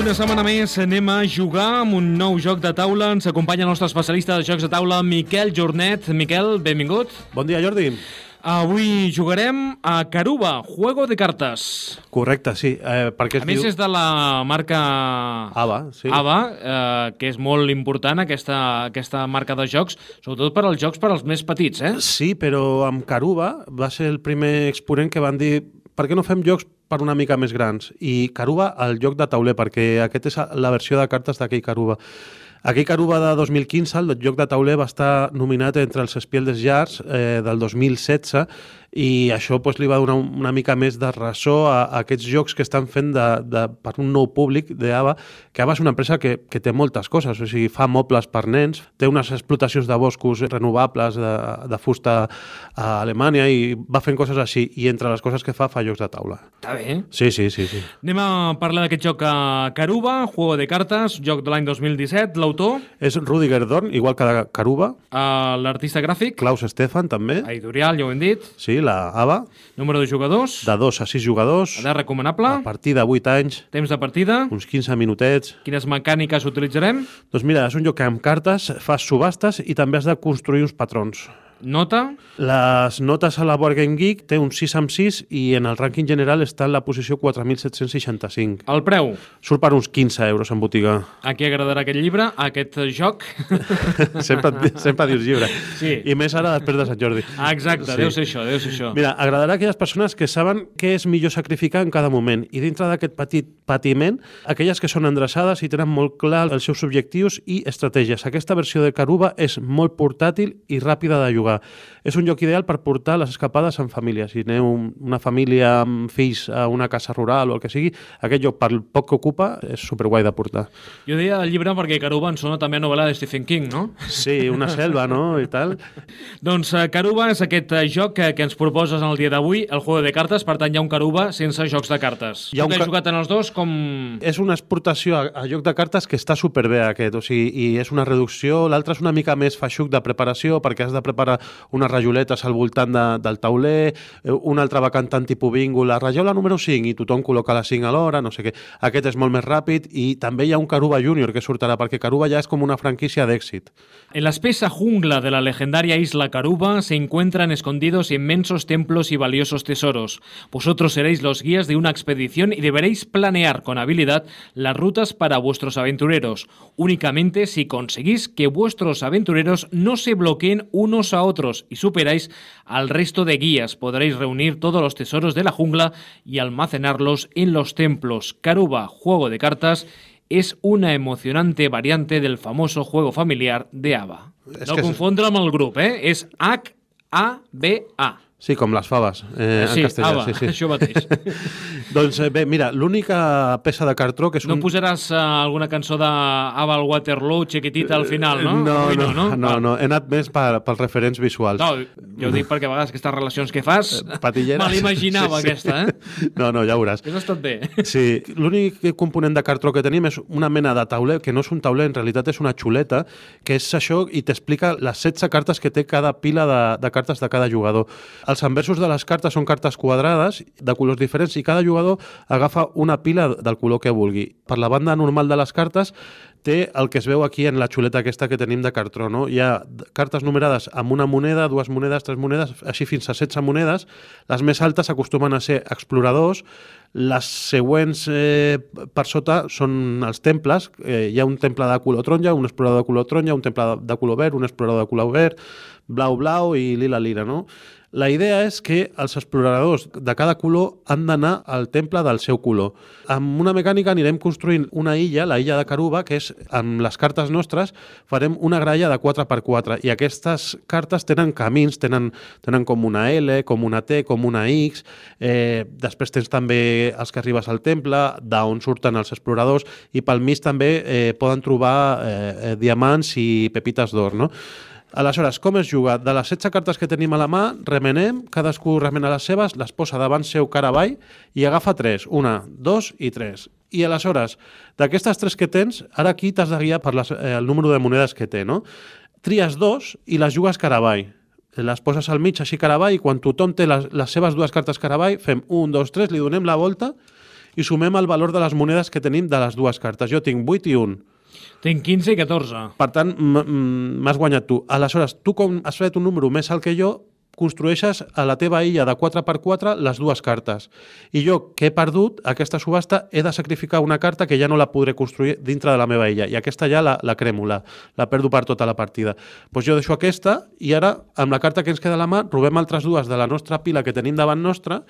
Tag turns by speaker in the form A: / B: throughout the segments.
A: Una setmana més anem a jugar amb un nou joc de taula. Ens acompanya el nostre especialista de jocs de taula, Miquel Jornet. Miquel, benvingut.
B: Bon dia, Jordi.
A: Avui jugarem a Caruba, juego de cartes.
B: Correcte, sí. Eh, perquè
A: A més, és de la marca
B: Ava, sí.
A: Ava, eh, que és molt important aquesta, aquesta marca de jocs, sobretot per als jocs per als més petits, eh?
B: Sí, però amb Caruba va ser el primer exponent que van dir per què no fem jocs per una mica més grans? I Caruba, el joc de tauler, perquè aquest és la versió de cartes d'aquell Caruba. Aquell Caruba de 2015, el joc de tauler, va estar nominat entre els Spiel des Jahres eh, del 2016 i això pues, li va donar una mica més de ressò a, a aquests jocs que estan fent de, de, per un nou públic d'AVA, que AVA és una empresa que, que té moltes coses, o sigui, fa mobles per nens, té unes explotacions de boscos renovables de, de fusta a Alemanya i va fent coses així, i entre les coses que fa, fa jocs de taula.
A: Està bé.
B: Sí, sí, sí. sí.
A: Anem a parlar d'aquest joc a Caruba, juego de cartes, joc de l'any 2017. L'autor,
B: És Rudiger Dorn, igual que Caruba,
A: eh, l'artista gràfic,
B: Klaus Stefan també,
A: editorial, ja ho hem dit,
B: sí, la AVA,
A: número de jugadors,
B: de 2 a 6 jugadors,
A: edat recomanable,
B: a partir de 8 anys,
A: temps de partida,
B: uns 15 minutets,
A: quines mecàniques utilitzarem,
B: Doncs mira, és un joc que amb cartes fas subhastes i també has de construir uns patrons.
A: Nota,
B: Les notes a la Board Game Geek té un 6 amb 6 i en el rànquing general està en la posició 4.765.
A: el preu.
B: Surt per uns 15 euros en botiga.
A: A qui agradarà aquest llibre, aquest joc?
B: sempre, sempre dius llibre.
A: Sí.
B: I més ara després de Sant Jordi.
A: Exacte,
B: Sí.
A: deu ser això, deu ser això.
B: Mira, agradarà a aquelles persones que saben què és millor sacrificar en cada moment i dintre d'aquest petit patiment, aquelles que són endreçades i tenen molt clar els seus objectius i estratègies. Aquesta versió de Caruba és molt portàtil i ràpida de jugar. És un joc ideal per portar les escapades en família. Si aneu un- una família amb fills a una casa rural o el que sigui, aquest joc, per poc que ocupa, és superguai de portar.
A: Jo deia el llibre perquè Caruba em sona també a novel·la de Stephen King, no?
B: Sí, una selva, no?, i tal.
A: Doncs eh, Caruba és aquest eh, joc que, que ens proposes en el dia d'avui, el juego de cartes, per tant hi ha un Caruba sense jocs de cartes.
B: Hi ha
A: Tu
B: un
A: que
B: ca-
A: has jugat en els dos, com...
B: És una exportació a, a joc de cartes que està superbé aquest, o sigui, i és una reducció, l'altre és una mica més feixuc de preparació perquè has de preparar unes rajoletes al voltant de, del tauler, eh, un altre va cantant tipus bingo, la rajola número 5 i tothom col·loca la 5 alhora, no sé què. Aquest és molt més ràpid i també hi ha un Caruba Junior que sortirà perquè Caruba ja és com una franquícia d'èxit.
A: En la espesa jungla de la legendaria isla Caruba se encuentran escondidos inmensos templos y valiosos tesoros. Vosotros seréis los guías de una expedición y deberéis planear con habilidad las rutas para vuestros aventureros, únicamente si conseguís que vuestros aventureros no se bloqueen unos a otros y superáis al resto de guías. Podréis reunir todos los tesoros de la jungla y almacenarlos en los templos. Caruba, juego de cartas, es una emocionante variante del famoso juego familiar de ABBA.
B: És
A: no
B: que és-
A: confondre amb el grup, eh? És H-A-B-A.
B: Sí, com les faves, eh,
A: sí,
B: en castellà.
A: ABBA,
B: sí, sí.
A: això mateix.
B: doncs eh, bé, mira, l'única peça de cartró que és
A: No
B: un...
A: posaràs uh, alguna cançó de ABBA al Waterloo, chiquitita, al final, no?
B: No,
A: Avui
B: no, no, no,
A: Val.
B: no, he anat més per, pels referents visuals.
A: No, jo ho dic perquè a vegades aquestes relacions que fas
B: Patilleres.
A: me l'imaginava
B: Sí, sí.
A: aquesta, eh?
B: No, no, ja ho veuràs.
A: Has estat bé.
B: Sí, l'únic component de cartró que tenim és una mena de tauler, que no és un tauler, en realitat és una xuleta, que és això i t'explica les 16 cartes que té cada pila de, de cartes de cada jugador. Els enversos de les cartes són cartes quadrades, de colors diferents, i cada jugador agafa una pila del color que vulgui. Per la banda normal de les cartes té el que es veu aquí en la xuleta aquesta que tenim de cartró. No? Hi ha cartes numerades amb una moneda, dues monedes, tres monedes, així fins a 16 monedes. Les més altes acostumen a ser exploradors, les següents eh, per sota són els temples. Eh, hi ha un temple de color taronja, un explorador de color taronja, un temple de color verd, un explorador de color verd, blau-blau i lila-lila, no? La idea és que els exploradors de cada color han d'anar al temple del seu color. Amb una mecànica anirem construint una illa, la illa de Caruba, que és, amb les cartes nostres, farem una gralla de 4x4 i aquestes cartes tenen camins, tenen, tenen com una L, com una T, com una X, eh, després tens també els que arribes al temple, d'on surten els exploradors, i pel mig també eh, poden trobar eh, eh, diamants i pepites d'or, no? Aleshores, com es juga? De les 16 cartes que tenim a la mà, remenem, cadascú remena les seves, les posa davant seu cara avall i agafa tres. Una, dos i tres. I aleshores, d'aquestes tres que tens, ara aquí t'has de guiar per les, eh, el número de monedes que té, no? Tries dos i les jugues cara avall. Les poses al mig així cara avall i quan tothom té les, les seves dues cartes cara avall, fem un, dos, tres, li donem la volta i sumem el valor de les monedes que tenim de les dues cartes. Jo tinc 8 i 1.
A: Tinc 15 i 14.
B: Per tant, m'has guanyat tu. Aleshores, tu com has fet un número més alt que jo, construeixes a la teva illa de 4x4 les dues cartes. I jo, que he perdut aquesta subhasta, he de sacrificar una carta que ja no la podré construir dintre de la meva illa. I aquesta ja la, la cremo, la, la perdo per tota la partida. Doncs jo deixo aquesta i ara, amb la carta que ens queda a la mà, robem altres dues de la nostra pila que tenim davant nostra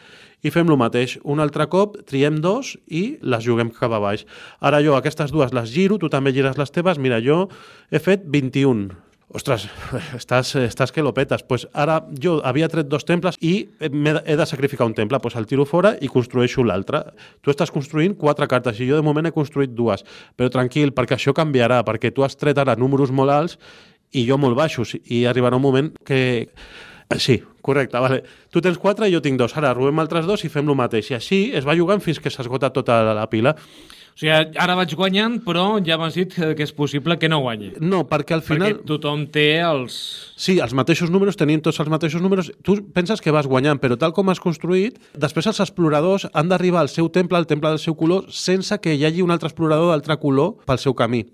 B: i fem el mateix. Un altre cop, triem dos i les juguem cap a baix. Ara jo aquestes dues les giro, tu també gires les teves. Mira, jo he fet 21. Ostres, estàs, estàs que lo petes. Pues ara jo havia tret dos temples i he de sacrificar un temple. Pues el tiro fora i construeixo l'altre. Tu estàs construint quatre cartes i jo de moment he construït dues. Però tranquil, perquè això canviarà, perquè tu has tret ara números molt alts i jo molt baixos. I arribarà un moment que... Sí, correcte, vale. Tu tens quatre i jo tinc dos. Ara robem altres dos i fem el mateix. I així es va jugant fins que s'esgota tota la pila.
A: O sigui, ara vaig guanyant, però ja m'has dit que que és possible que no guanyi.
B: No, perquè al final...
A: Perquè tothom té els...
B: Sí, els mateixos números, tenim tots els mateixos números. Tu penses que vas guanyant, però tal com has construït, després els exploradors han d'arribar al seu temple, al temple del seu color, sense que hi hagi un altre explorador d'altre color pel seu camí.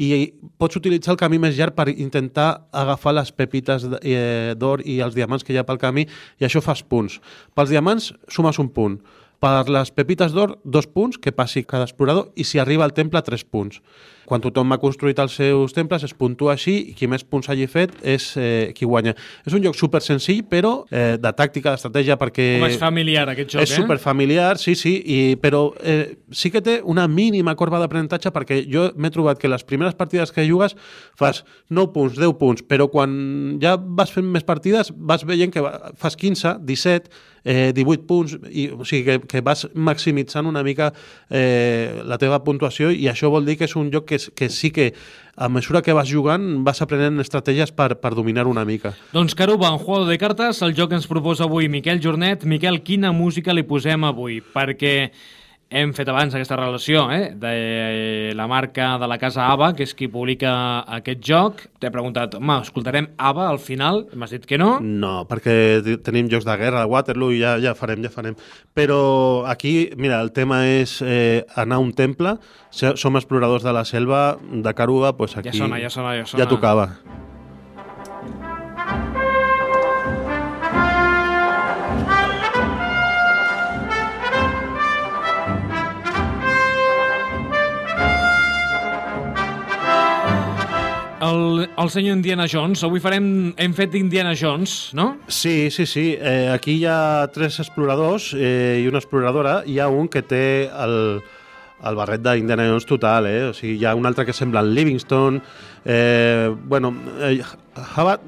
B: I pots utilitzar el camí més llarg per intentar agafar les pepites eh, d'or i els diamants que hi ha pel camí, i això fas punts. Pels diamants sumes un punt. Per les pepites d'or, dos punts, que passi cada explorador, i si arriba al temple, tres punts. Quan tothom ha construït els seus temples, es puntua així, i qui més punts hagi fet és eh, qui guanya. És un joc super senzill, però eh, de tàctica, d'estratègia, perquè...
A: Com és familiar, aquest joc,
B: és
A: eh?
B: superfamiliar, sí, sí, i, però eh, sí que té una mínima corba d'aprenentatge perquè jo m'he trobat que les primeres partides que jugues fas 9 punts, 10 punts, però quan ja vas fent més partides vas veient que fas 15, 17, eh, 18 punts, i, o sigui que, que vas maximitzant una mica eh, la teva puntuació i això vol dir que és un joc que, que sí que a mesura que vas jugant vas aprenent estratègies per, per dominar una mica.
A: Doncs Caruba, en Juego de Cartes, el joc que ens proposa avui Miquel Jornet. Miquel, quina música li posem avui? Perquè hem fet abans aquesta relació eh? de la marca de la casa ABBA, que és qui publica aquest joc. T'he preguntat, home, escoltarem ABBA al final? M'has dit que no.
B: No, perquè te- tenim jocs de guerra, Waterloo, i ja, ja farem, ja farem. Però aquí, mira, el tema és eh, anar a un temple, som exploradors de la selva, de Caruba, doncs aquí...
A: Ja sona, ja sona, ja sona.
B: Ja tocava.
A: El, el senyor Indiana Jones, avui farem, hem fet Indiana Jones, no?
B: Sí, sí, sí. Eh, aquí hi ha tres exploradors eh, i una exploradora. Hi ha un que té el, el barret d'Indiana Jones total, eh? O sigui, hi ha un altre que sembla en Livingston. Eh, bueno, eh, Java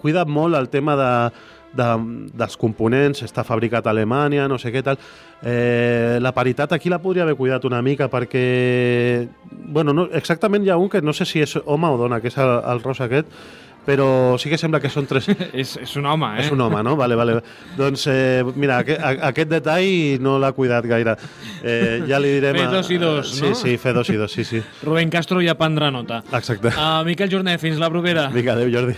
B: cuida molt el tema de, de, dels components, està fabricat a Alemanya, no sé què tal. Eh, la paritat aquí la podria haver cuidat una mica perquè... Bueno, no, exactament hi ha un que no sé si és home o dona, que és el, el rosa aquest, però sí que sembla que són tres...
A: és, és un home, eh?
B: És un home, no? Vale, vale. Doncs, eh, mira, aquest, aquest detall no l'ha cuidat gaire. Eh, ja li direm...
A: Fer dos i dos,
B: sí,
A: no?
B: Sí, fer dos i dos, sí, sí.
A: Rubén Castro ja prendrà nota.
B: Exacte.
A: Uh, Miquel Jornet, fins la propera.
B: Vinga, adéu, Jordi.